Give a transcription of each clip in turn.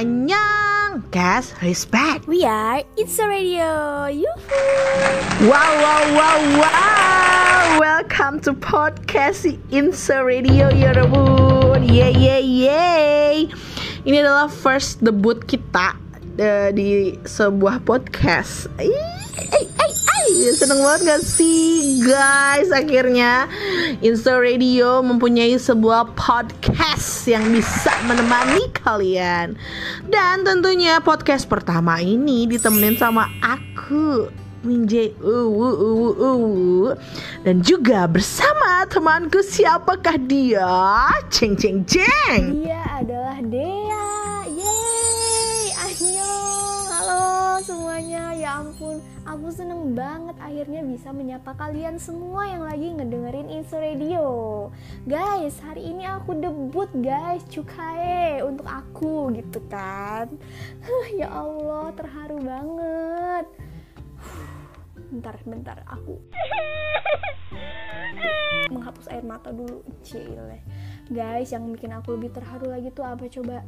Annyeong. Guys, respect. We are It's a Radio. Yuhu. Wow, wow, wow, wow. Welcome to podcast Insa Radio Yorobun Yeay, yeay, yeay Ini adalah first debut kita uh, Di sebuah podcast ay. Seneng banget gak sih guys Akhirnya Insta Radio mempunyai sebuah podcast Yang bisa menemani kalian Dan tentunya podcast pertama ini Ditemenin sama aku Minje uh, uh, uh. Dan juga bersama temanku siapakah dia Ceng ceng ceng Dia adalah Dea Aku seneng banget akhirnya bisa menyapa kalian semua yang lagi ngedengerin Insta Radio. Guys hari ini aku debut guys Cukai untuk aku gitu kan. Ya Allah terharu banget. Bentar bentar aku menghapus air mata dulu cile guys yang bikin aku lebih terharu lagi tuh apa coba?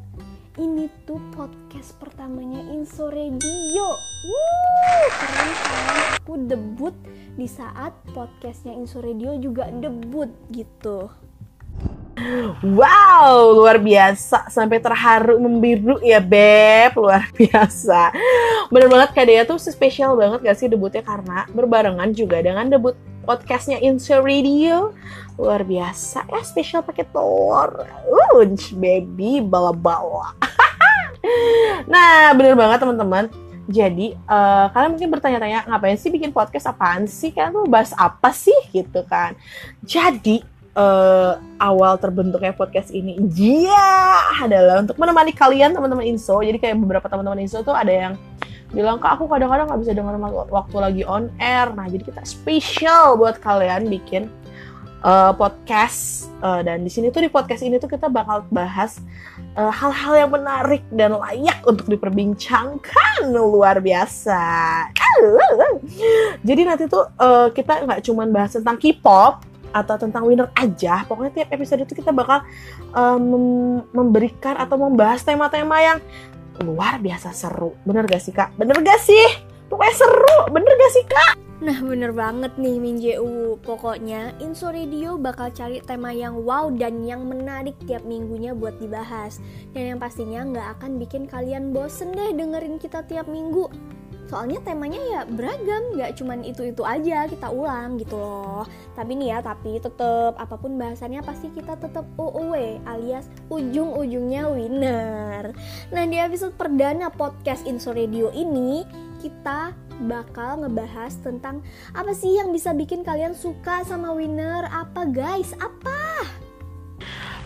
Ini tuh podcast pertamanya Inso Radio. Wuh, keren kan? Aku debut di saat podcastnya Inso Radio juga debut gitu. Wow, luar biasa. Sampai terharu membiru ya Beb. Luar biasa. Bener banget Kak Dea tuh spesial banget gak sih debutnya? Karena berbarengan juga dengan debut podcastnya Insya Radio. Luar biasa ya spesial pakai telur. Unch baby bala-bala. Nah bener banget teman-teman. Jadi uh, kalian mungkin bertanya-tanya ngapain sih bikin podcast? Apaan sih? Kan tuh bahas apa sih? Gitu kan. Jadi uh, awal terbentuknya podcast ini dia adalah untuk menemani kalian teman-teman Inso. Jadi kayak beberapa teman-teman Inso tuh ada yang bilang ke aku kadang-kadang nggak bisa dengar waktu lagi on air. Nah jadi kita spesial buat kalian bikin uh, podcast uh, dan di sini tuh di podcast ini tuh kita bakal bahas hal-hal uh, yang menarik dan layak untuk diperbincangkan luar biasa. Jadi nanti tuh uh, kita nggak cuman bahas tentang K-pop atau tentang winner aja. Pokoknya tiap episode itu kita bakal um, memberikan atau membahas tema-tema yang luar biasa seru. Bener gak sih kak? Bener gak sih? Pokoknya seru. Bener gak sih kak? Nah bener banget nih Minjeu Pokoknya Inso Radio bakal cari tema yang wow dan yang menarik tiap minggunya buat dibahas Dan yang pastinya nggak akan bikin kalian bosen deh dengerin kita tiap minggu soalnya temanya ya beragam nggak cuman itu itu aja kita ulang gitu loh. Tapi nih ya tapi tetap apa pun bahasannya pasti kita tetap OOW alias ujung-ujungnya winner. Nah di episode perdana podcast Inso Radio ini kita bakal ngebahas tentang apa sih yang bisa bikin kalian suka sama winner? Apa guys? Apa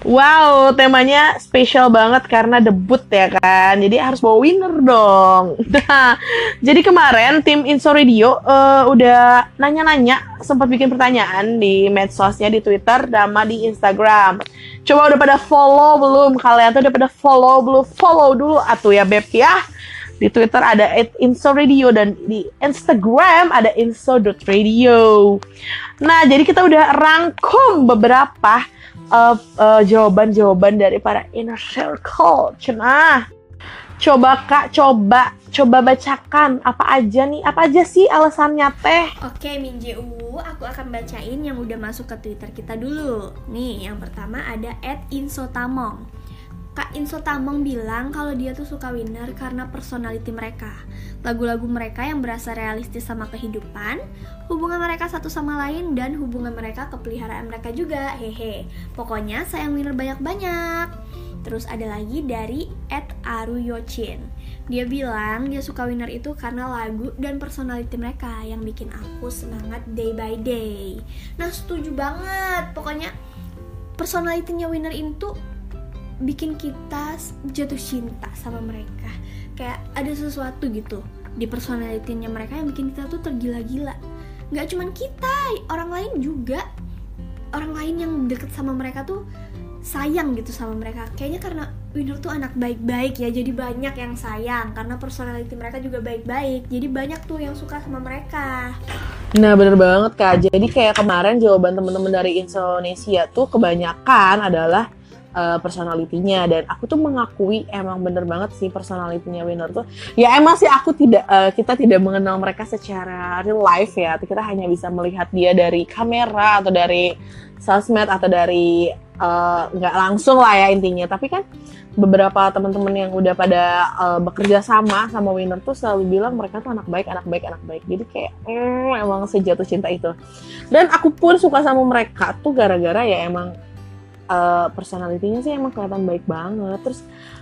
Wow, temanya spesial banget karena debut ya kan. Jadi harus bawa winner dong. Nah, jadi kemarin tim Inso Radio uh, udah nanya-nanya, sempat bikin pertanyaan di medsosnya di Twitter sama di Instagram. Coba udah pada follow belum? Kalian tuh udah pada follow belum? Follow dulu atuh ya Beb ya. Di Twitter ada Inso Radio dan di Instagram ada inso.radio. Nah, jadi kita udah rangkum beberapa uh, uh, jawaban-jawaban dari para inner circle. Cenah. Coba Kak, coba coba bacakan apa aja nih? Apa aja sih alasannya teh? Oke, Minje U, aku akan bacain yang udah masuk ke Twitter kita dulu. Nih, yang pertama ada @insotamong. Kak Inso Tamong bilang kalau dia tuh suka winner karena personality mereka. Lagu-lagu mereka yang berasa realistis sama kehidupan, hubungan mereka satu sama lain, dan hubungan mereka ke peliharaan mereka juga. Hehe. Pokoknya sayang winner banyak-banyak. Terus ada lagi dari Ed Aru Yochin. Dia bilang dia suka winner itu karena lagu dan personality mereka yang bikin aku semangat day by day. Nah setuju banget. Pokoknya personalitinya winner itu bikin kita jatuh cinta sama mereka kayak ada sesuatu gitu di personalitinya mereka yang bikin kita tuh tergila-gila. Nggak cuman kita orang lain juga. Orang lain yang deket sama mereka tuh sayang gitu sama mereka. Kayaknya karena Winner tuh anak baik-baik ya jadi banyak yang sayang. Karena personality mereka juga baik-baik jadi banyak tuh yang suka sama mereka. Nah bener banget kak. Jadi kayak kemarin jawaban temen-temen dari Indonesia tuh kebanyakan adalah uh, personalitinya dan aku tuh mengakui emang bener banget sih personalitinya winner tuh. Ya emang sih aku tidak uh, kita tidak mengenal mereka secara real life ya. Kita hanya bisa melihat dia dari kamera atau dari sosmed atau dari eh, nggak uh, langsung lah ya intinya. Tapi kan beberapa teman-teman yang udah pada uh, bekerja sama sama winner tuh selalu bilang mereka tuh anak baik anak baik anak baik. Jadi kayak mm, emang sejatuh cinta itu. Dan aku pun suka sama mereka tuh gara-gara ya emang uh, personalitinya sih emang kelihatan baik banget. Terus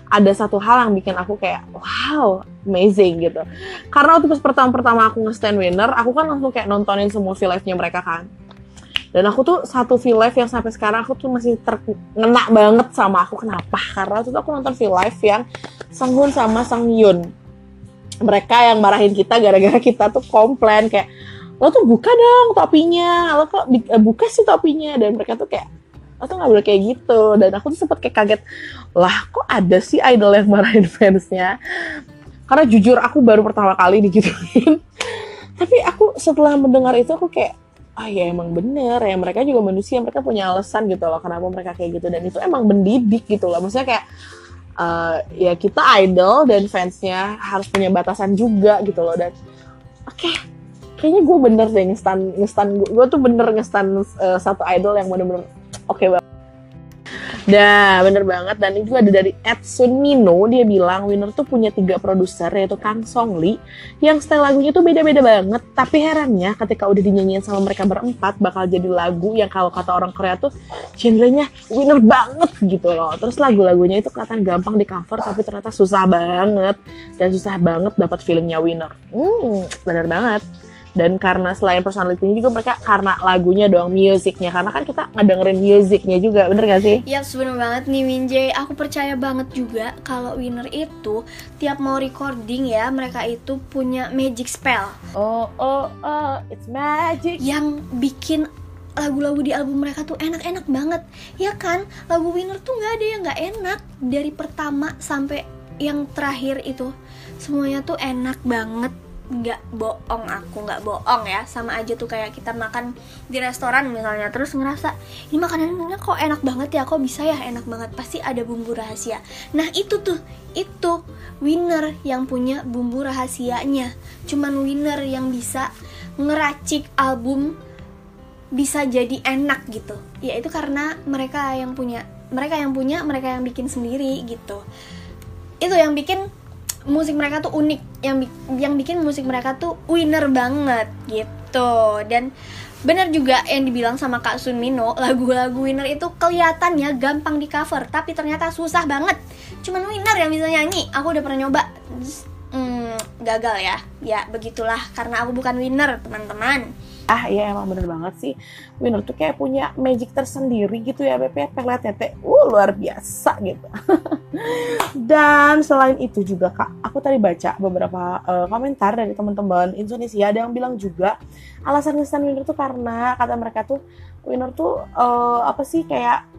ada satu hal yang bikin aku kayak wow amazing gitu. Karena waktu pas pertama-pertama aku nge-stand winner aku kan langsung kayak nontonin semua V-Live-nya mereka kan. Dan aku tuh satu V-Live yang sampai sekarang aku tuh masih terkena banget sama aku. Kenapa? Karena waktu itu aku nonton V-Live yang Sanghun sama Sang Yun mereka yang marahin kita gara-gara kita tuh komplain kayak lo tuh buka dong topinya. Lo kok buka sih topinya. Dan mereka tuh kayak tuh nggak boleh kayak gitu. Dan aku tuh sempet kayak kaget lah kok ada sih idol yang marahin fansnya? Karena jujur aku baru pertama kali digituin. Tapi aku setelah mendengar itu aku kayak ah ya emang bener ya mereka juga manusia mereka punya alasan gitu loh kenapa mereka kayak gitu. Dan itu emang mendidik gitu loh. Maksudnya kayak uh, ya kita idol dan fansnya harus punya batasan juga gitu loh. Dan oke okay, kayaknya gue bener deh ngestan ngestan gue tuh bener ngestan uh, satu idol yang bener-bener oke okay banget. Nah, bener banget. Dan itu ada dari Edsun Mino, dia bilang Winner tuh punya tiga produser, yaitu Kang Song Lee, yang style lagunya tuh beda-beda banget. Tapi herannya ketika udah dinyanyiin sama mereka berempat, bakal jadi lagu yang kalau kata orang Korea tuh genrenya winner banget gitu loh. Terus lagu-lagunya itu kelihatan gampang di cover, tapi ternyata susah banget. Dan susah banget dapat feelingnya winner. Hmm, bener banget dan karena selain personality juga mereka karena lagunya doang musiknya karena kan kita ngedengerin musiknya juga bener gak sih? Iya yes, bener banget nih Winjay aku percaya banget juga kalau Winner itu tiap mau recording ya mereka itu punya magic spell. Oh oh oh it's magic. Yang bikin lagu-lagu di album mereka tuh enak-enak banget. Ya kan? Lagu Winner tuh nggak ada yang nggak enak. Dari pertama sampai yang terakhir itu semuanya tuh enak banget nggak bohong aku nggak bohong ya. Sama aja tuh kayak kita makan di restoran misalnya terus ngerasa ini makanannya kok enak banget ya? Kok bisa ya enak banget? Pasti ada bumbu rahasia. Nah itu tuh itu winner yang punya bumbu rahasianya. Cuman winner yang bisa ngeracik album bisa jadi enak gitu. Ya itu karena mereka yang punya mereka yang punya mereka yang bikin sendiri gitu. Itu yang bikin musik mereka tuh unik. Yang yang bikin musik mereka tuh winner banget gitu. Dan bener juga yang dibilang sama Kak Sun Mino lagu-lagu winner itu kelihatannya gampang di cover tapi ternyata susah banget. Cuman winner yang bisa nyanyi. Aku udah pernah nyoba. Hmm, gagal ya. Ya begitulah. Karena aku bukan winner teman-teman ah iya emang bener banget sih. Winner tuh kayak punya magic tersendiri gitu ya BP pelet tete uh luar biasa gitu. Dan selain itu juga kak aku tadi baca beberapa uh, komentar dari teman-teman Indonesia. Ada yang bilang juga alasan ngesan Winner tuh karena kata mereka tuh Winner tuh uh, apa sih kayak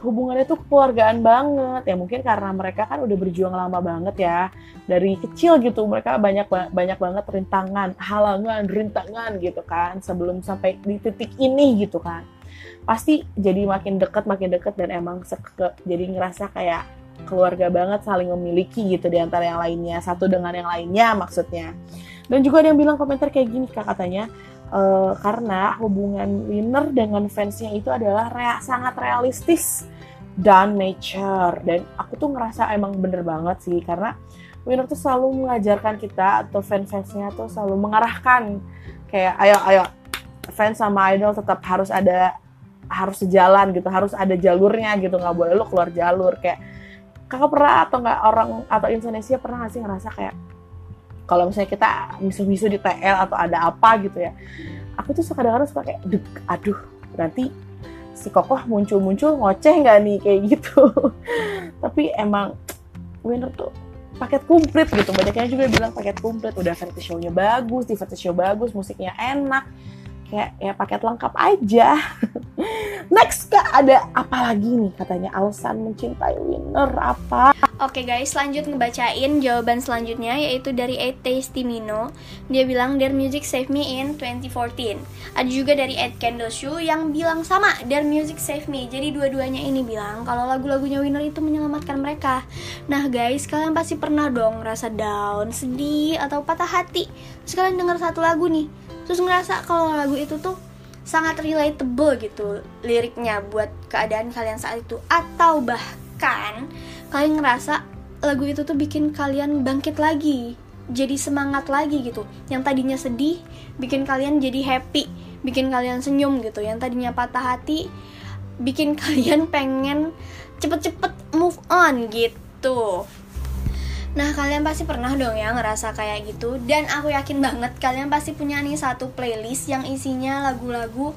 hubungannya tuh keluargaan banget. Ya mungkin karena mereka kan udah berjuang lama banget ya. Dari kecil gitu mereka banyak banyak banget rintangan halangan rintangan gitu kan sebelum sampai di titik ini gitu kan. Pasti jadi makin deket makin deket dan emang seke, jadi ngerasa kayak keluarga banget saling memiliki gitu di antara yang lainnya satu dengan yang lainnya maksudnya. Dan juga ada yang bilang komentar kayak gini kak katanya uh, karena hubungan winner dengan fansnya itu adalah rea sangat realistis dan nature. Dan aku tuh ngerasa emang bener banget sih karena winner tuh selalu mengajarkan kita atau fans-fansnya tuh selalu mengarahkan. Kayak ayo ayo fans sama idol tetap harus ada harus sejalan gitu harus ada jalurnya gitu nggak boleh lo keluar jalur. Kayak kakak pernah atau nggak orang atau Indonesia pernah nggak sih ngerasa kayak kalau misalnya kita misu-misu di TL atau ada apa gitu ya aku tuh suka kadang suka kayak deg aduh nanti si kokoh muncul-muncul ngoceh nggak nih? Kayak gitu. Tapi emang winner tuh paket komplit gitu. Banyaknya juga bilang paket komplit. Udah variety show-nya bagus di variety show bagus musiknya enak. Kayak ya paket lengkap aja. Next kak ada apa lagi nih? Katanya alasan mencintai winner apa Oke guys, lanjut ngebacain jawaban selanjutnya yaitu dari Ed Testimino. Dia bilang their music save me in 2014. Ada juga dari Ed Candleshoe yang bilang sama, their music save me. Jadi dua-duanya ini bilang kalau lagu-lagunya Winner itu menyelamatkan mereka. Nah guys, kalian pasti pernah dong ngerasa down, sedih atau patah hati. Terus kalian denger satu lagu nih, terus ngerasa kalau lagu itu tuh sangat relatable gitu liriknya buat keadaan kalian saat itu atau bahkan kalian ngerasa lagu itu tuh bikin kalian bangkit lagi jadi semangat lagi gitu. Yang tadinya sedih bikin kalian jadi happy bikin kalian senyum gitu. Yang tadinya patah hati bikin kalian pengen cepet-cepet move on gitu. Nah kalian pasti pernah dong ya ngerasa kayak gitu. Dan aku yakin banget kalian pasti punya nih satu playlist yang isinya lagu-lagu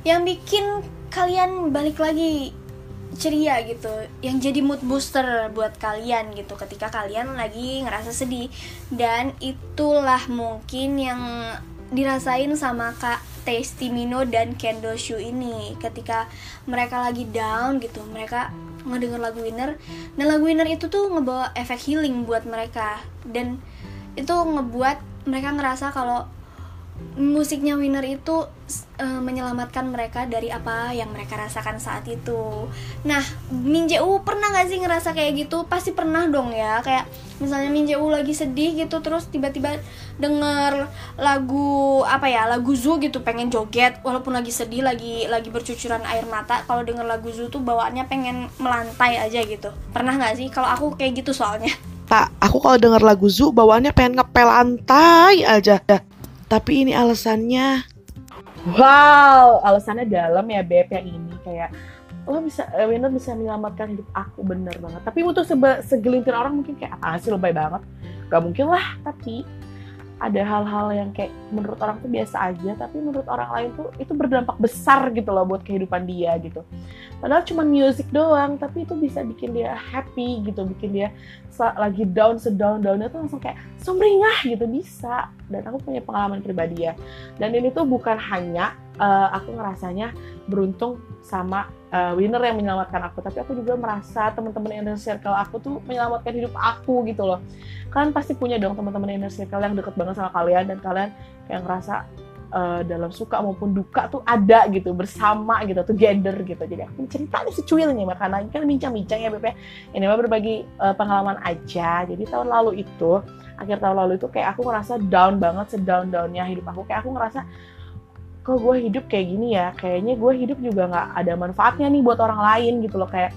Yang bikin kalian balik lagi ceria gitu yang jadi mood booster buat kalian gitu ketika kalian lagi ngerasa sedih. Dan itulah mungkin yang dirasain sama Kak Testimino dan Kendo Shu ini. Ketika mereka lagi down gitu mereka ngedenger lagu Winner dan lagu Winner itu tuh ngebawa efek healing buat mereka. Dan itu ngebuat mereka ngerasa kalau musiknya Winner itu uh, menyelamatkan mereka dari apa yang mereka rasakan saat itu. Nah, Minjeu pernah gak sih ngerasa kayak gitu? Pasti pernah dong ya. Kayak misalnya Minjeu lagi sedih gitu, terus tiba-tiba denger lagu apa ya, lagu Zu gitu, pengen joget, walaupun lagi sedih, lagi lagi bercucuran air mata. Kalau denger lagu Zu tuh bawaannya pengen melantai aja gitu. Pernah gak sih? Kalau aku kayak gitu soalnya. Tak, aku kalau denger lagu Zu bawaannya pengen ngepel lantai aja. Tapi ini alasannya. Wow, alasannya dalam ya Beb yang ini kayak lo bisa uh, Winner bisa menyelamatkan hidup aku bener banget. Tapi untuk segelintir orang mungkin kayak apa sih lebay banget. Gak mungkin lah, tapi ada hal-hal yang kayak menurut orang tuh biasa aja tapi menurut orang lain tuh itu berdampak besar gitu loh buat kehidupan dia gitu padahal cuma musik doang tapi itu bisa bikin dia happy gitu bikin dia lagi down sedown downnya tuh langsung kayak sumringah gitu bisa dan aku punya pengalaman pribadi ya. Dan ini tuh bukan hanya uh, aku ngerasanya beruntung sama uh, winner yang menyelamatkan aku tapi aku juga merasa teman-teman inner circle aku tuh menyelamatkan hidup aku gitu loh. Kalian pasti punya dong teman-teman inner circle yang deket banget sama kalian dan kalian kayak ngerasa uh, dalam suka maupun duka tuh ada gitu bersama gitu together gitu. Jadi aku cerita nih secuil nih karena kan bincang-bincang ya Bebe ini mah berbagi uh, pengalaman aja. Jadi tahun lalu itu akhir tahun lalu itu kayak aku ngerasa down banget sedown downnya hidup aku. Kayak aku ngerasa kok gue hidup kayak gini ya? Kayaknya gue hidup juga nggak ada manfaatnya nih buat orang lain gitu loh. Kayak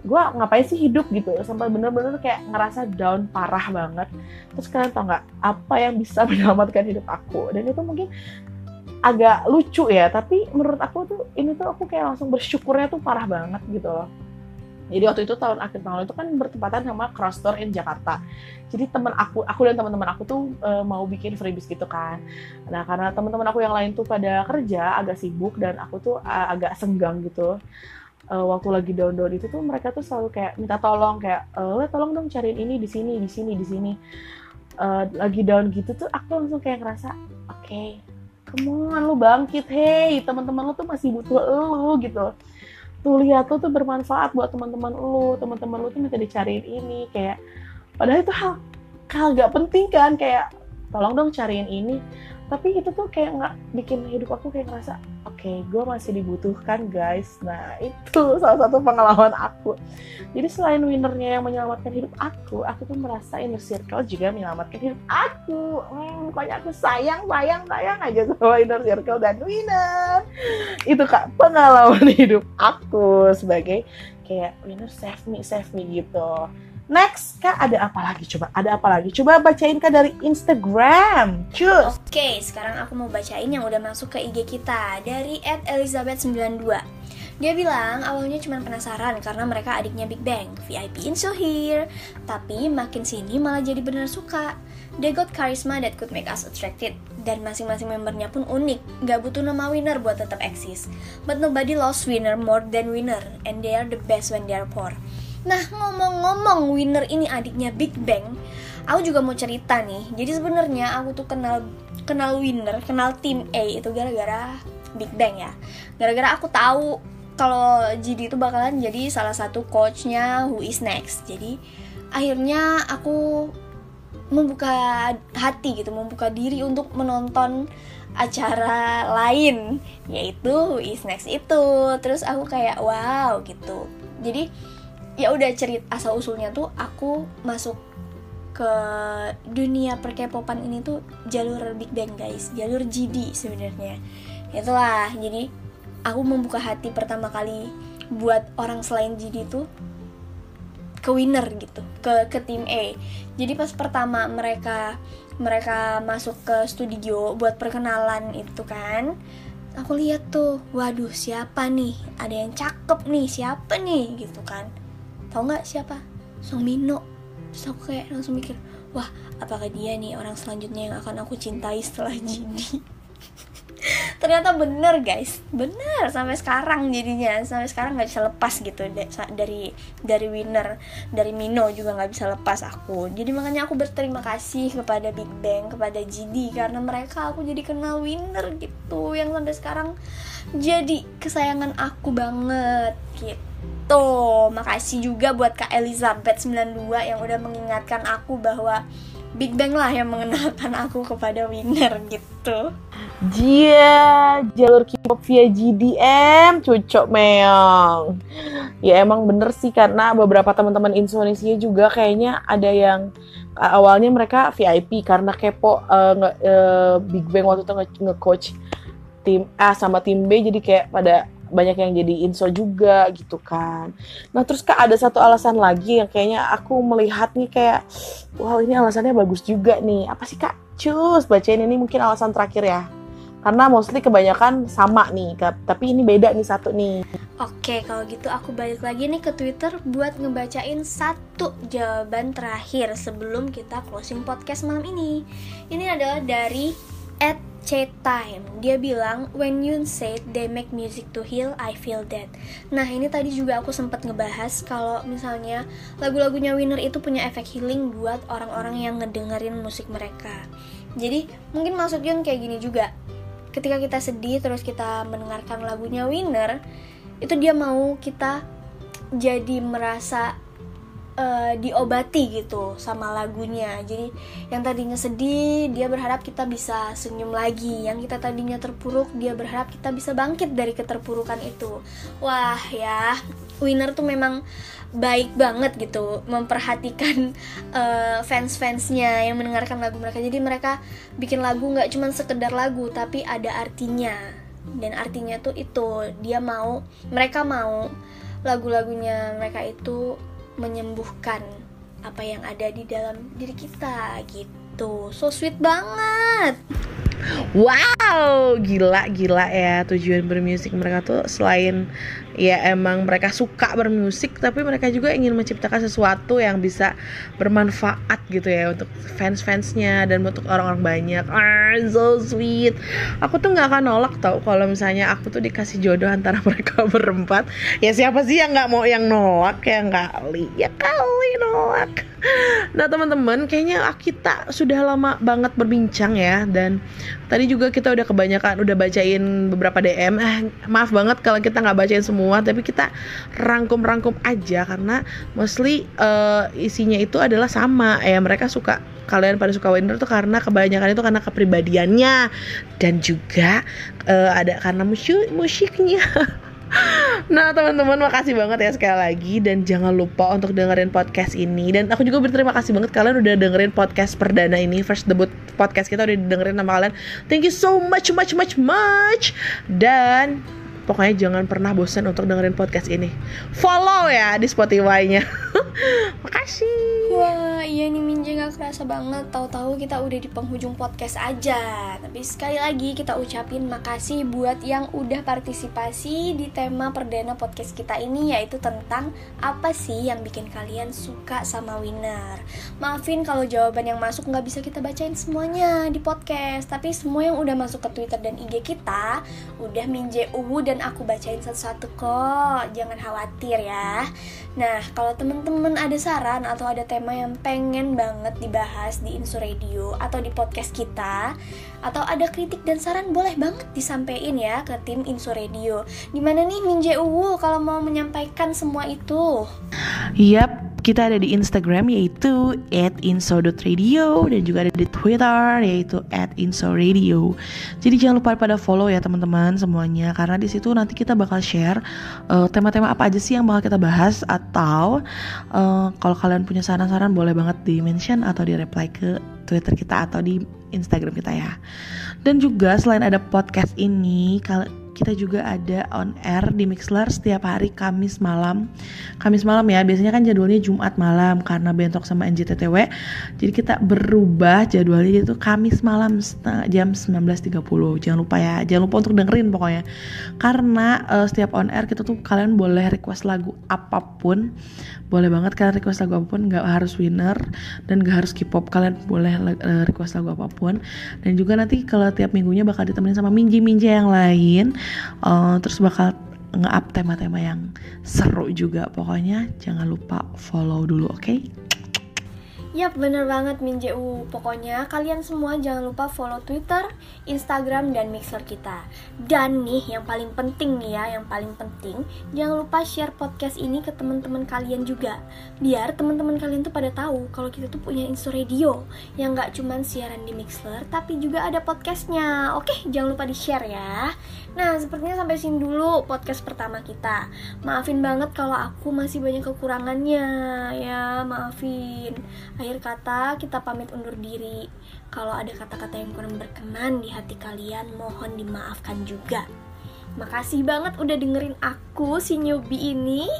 gue ngapain sih hidup? gitu. Sampai bener-bener kayak ngerasa down parah banget. Terus kalian tau nggak apa yang bisa menyelamatkan hidup aku? Dan itu mungkin agak lucu ya tapi menurut aku tuh ini tuh aku kayak langsung bersyukurnya tuh parah banget gitu loh jadi waktu itu tahun akhir tahun itu kan bertepatan sama cross tour in Jakarta. Jadi teman aku, aku dan teman-teman aku tuh e, mau bikin freebies gitu kan. Nah karena teman-teman aku yang lain tuh pada kerja agak sibuk dan aku tuh uh, agak senggang gitu uh, waktu lagi down down itu tuh mereka tuh selalu kayak minta tolong kayak eh tolong dong cariin ini di sini di sini di sini uh, lagi down gitu tuh aku langsung kayak ngerasa oke okay, come on lu bangkit hey teman-teman lu tuh masih butuh lu gitu. Tuh lihat tuh tuh bermanfaat buat teman-teman lu. Teman-teman lu tuh minta dicariin ini kayak padahal itu hal hal gak penting kan kayak tolong dong cariin ini tapi itu tuh kayak nggak bikin hidup aku kayak ngerasa oke okay, gue masih dibutuhkan guys. Nah itu salah satu pengalaman aku. Jadi selain winnernya yang menyelamatkan hidup aku aku tuh merasa inner circle juga menyelamatkan hidup aku. Hmm, pokoknya aku sayang sayang sayang aja sama inner circle dan winner. Itu kak pengalaman hidup aku sebagai kayak winner save me save me gitu Next, Kak, ada apa lagi? Coba, ada apa lagi? Coba bacain Kak dari Instagram. Cus. Oke, okay, sekarang aku mau bacain yang udah masuk ke IG kita dari @elizabeth92. Dia bilang awalnya cuma penasaran karena mereka adiknya Big Bang, VIP in so here. Tapi makin sini malah jadi benar suka. They got charisma that could make us attracted. Dan masing-masing membernya pun unik, gak butuh nama winner buat tetap eksis. But nobody loves winner more than winner, and they are the best when they are poor. Nah ngomong-ngomong winner ini adiknya Big Bang, aku juga mau cerita nih. Jadi sebenarnya aku tuh kenal kenal winner, kenal tim A itu gara-gara Big Bang ya. Gara-gara aku tahu kalau GD itu bakalan jadi salah satu coachnya Who Is Next. Jadi akhirnya aku membuka hati gitu membuka diri untuk menonton acara lain yaitu Is Next itu terus aku kayak wow gitu jadi ya udah cerita asal usulnya tuh aku masuk ke dunia perkepopan ini tuh jalur Big Bang guys. Jalur GD sebenarnya. Itulah jadi aku membuka hati pertama kali buat orang selain GD tuh ke winner gitu ke ke tim A. Jadi pas pertama mereka mereka masuk ke studio buat perkenalan itu kan aku lihat tuh waduh siapa nih? Ada yang cakep nih siapa nih? Gitu kan tau nggak siapa? Song Mino terus aku kayak langsung mikir wah apakah dia nih orang selanjutnya yang akan aku cintai setelah Jidi ternyata bener guys. Bener sampai sekarang jadinya. Sampai sekarang nggak bisa lepas gitu dari dari winner dari Mino juga nggak bisa lepas aku. Jadi makanya aku berterima kasih kepada Big Bang kepada GD karena mereka aku jadi kenal winner gitu yang sampai sekarang jadi kesayangan aku banget gitu makasih juga buat Kak Elizabeth 92 yang udah mengingatkan aku bahwa Big Bang lah yang mengenalkan aku kepada winner gitu. Dia jalur K-pop via GDM, cucok meong. Ya emang bener sih karena beberapa teman-teman Indonesia juga kayaknya ada yang awalnya mereka VIP karena kepo uh, nge, uh, Big Bang waktu itu nge-coach tim A sama tim B jadi kayak pada banyak yang jadi inso juga gitu kan. Nah terus kak ada satu alasan lagi yang kayaknya aku melihat nih kayak wow ini alasannya bagus juga nih. Apa sih kak? Cus bacain ini mungkin alasan terakhir ya. Karena mostly kebanyakan sama nih, tapi ini beda nih satu nih. Oke, kalau gitu aku balik lagi nih ke Twitter buat ngebacain satu jawaban terakhir sebelum kita closing podcast malam ini. Ini adalah dari at Chat Time. Dia bilang when you say they make music to heal I feel that. Nah ini tadi juga aku sempat ngebahas kalau misalnya lagu-lagunya Winner itu punya efek healing buat orang-orang yang ngedengerin musik mereka. Jadi mungkin maksudnya kayak gini juga. Ketika kita sedih terus kita mendengarkan lagunya Winner itu dia mau kita jadi merasa uh, diobati gitu sama lagunya. Jadi yang tadinya sedih dia berharap kita bisa senyum lagi. Yang kita tadinya terpuruk dia berharap kita bisa bangkit dari keterpurukan itu. Wah ya winner tuh memang baik banget gitu memperhatikan uh, fans-fansnya yang mendengarkan lagu mereka. Jadi mereka bikin lagu nggak cuma sekedar lagu tapi ada artinya. Dan artinya tuh itu dia mau mereka mau lagu-lagunya mereka itu menyembuhkan apa yang ada di dalam diri kita gitu. So sweet banget. Wow, gila gila ya tujuan bermusik mereka tuh selain ya emang mereka suka bermusik tapi mereka juga ingin menciptakan sesuatu yang bisa bermanfaat gitu ya untuk fans-fansnya dan untuk orang-orang banyak. Ah, so sweet. Aku tuh nggak akan nolak tau kalau misalnya aku tuh dikasih jodoh antara mereka berempat. Ya siapa sih yang nggak mau yang nolak ya kali ya kali nolak. Nah teman-teman kayaknya kita sudah lama banget berbincang ya dan tadi juga kita udah kebanyakan udah bacain beberapa DM eh, maaf banget kalau kita nggak bacain semua tapi kita rangkum-rangkum aja karena mostly uh, isinya itu adalah sama. Ya mereka suka kalian pada suka Winner tuh karena kebanyakan itu karena kepribadiannya. Dan juga uh, ada karena musik musiknya. Nah teman-teman makasih banget ya sekali lagi. Dan jangan lupa untuk dengerin podcast ini. Dan aku juga berterima kasih banget kalian udah dengerin podcast perdana ini. First debut podcast kita udah dengerin sama kalian. Thank you so much much much much. Dan pokoknya jangan pernah bosan untuk dengerin podcast ini. Follow ya di Spotify-nya. Makasih. Wah iya nih Minje gak kerasa banget. Tahu-tahu kita udah di penghujung podcast aja. Tapi sekali lagi kita ucapin makasih buat yang udah partisipasi di tema perdana podcast kita ini Yaitu tentang apa sih yang bikin kalian suka sama winner. Maafin kalau jawaban yang masuk nggak bisa kita bacain semuanya di podcast. Tapi semua yang udah masuk ke Twitter dan IG kita Udah Minje Uwu dan aku bacain satu-satu kok Jangan khawatir ya Nah kalau temen-temen ada saran atau ada tema yang pengen banget dibahas di Insu Radio atau di podcast kita atau ada kritik dan saran boleh banget disampaikan ya ke tim Insu Radio. Di mana nih Minje Uwu kalau mau menyampaikan semua itu? Yap, kita ada di Instagram yaitu @inso.radio dan juga ada di Twitter yaitu @insoradio. Jadi jangan lupa pada follow ya teman-teman semuanya karena di situ nanti kita bakal share tema tema-tema apa aja sih yang bakal kita bahas atau uh, kalau kalian punya saran-saran boleh banget di mention atau di reply ke Twitter kita atau di Instagram kita ya. Dan juga selain ada podcast ini, kalau kita juga ada on air di Mixler setiap hari Kamis malam. Kamis malam ya, biasanya kan jadwalnya Jumat malam karena bentok sama NJTTW. Jadi kita berubah jadwalnya itu Kamis malam jam 19.30. Jangan lupa ya, jangan lupa untuk dengerin pokoknya. Karena uh, setiap on air kita tuh kalian boleh request lagu apa pun. Boleh banget kalian request lagu apa pun, nggak harus winner dan nggak harus K-pop. Kalian boleh uh, request lagu apa pun. Dan juga nanti kalau tiap minggunya bakal ditemenin sama minji-minji yang lain uh, terus bakal nge-up tema-tema yang seru juga pokoknya jangan lupa follow dulu oke okay? Yap, bener banget Minjeu. Pokoknya kalian semua jangan lupa follow Twitter, Instagram, dan Mixer kita. Dan nih, yang paling penting nih ya, yang paling penting, jangan lupa share podcast ini ke teman-teman kalian juga. Biar teman-teman kalian tuh pada tahu kalau kita tuh punya Insta Radio yang nggak cuman siaran di Mixer, tapi juga ada podcastnya. Oke, jangan lupa di-share ya. Nah, sepertinya sampai sini dulu podcast pertama kita. Maafin banget kalau aku masih banyak kekurangannya, ya maafin Akhir kata, kita pamit undur diri. Kalau ada kata-kata yang kurang berkenan di hati kalian, mohon dimaafkan juga. Makasih banget udah dengerin aku, si newbie ini.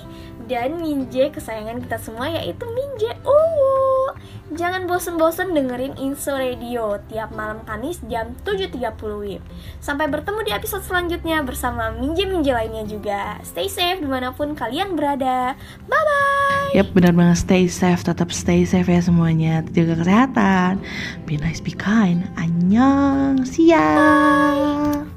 Dan Minje kesayangan kita semua yaitu Minje. Uh, jangan bosen-bosen dengerin Inso Radio tiap malam Kamis jam 7.30 WIB. Sampai bertemu di episode selanjutnya bersama Minje-Minje lainnya juga. Stay safe di mana pun kalian berada. Bye-bye! Yap benar banget stay safe Tetap stay safe ya semuanya Jaga kesehatan Be nice be kind Annyeong Siang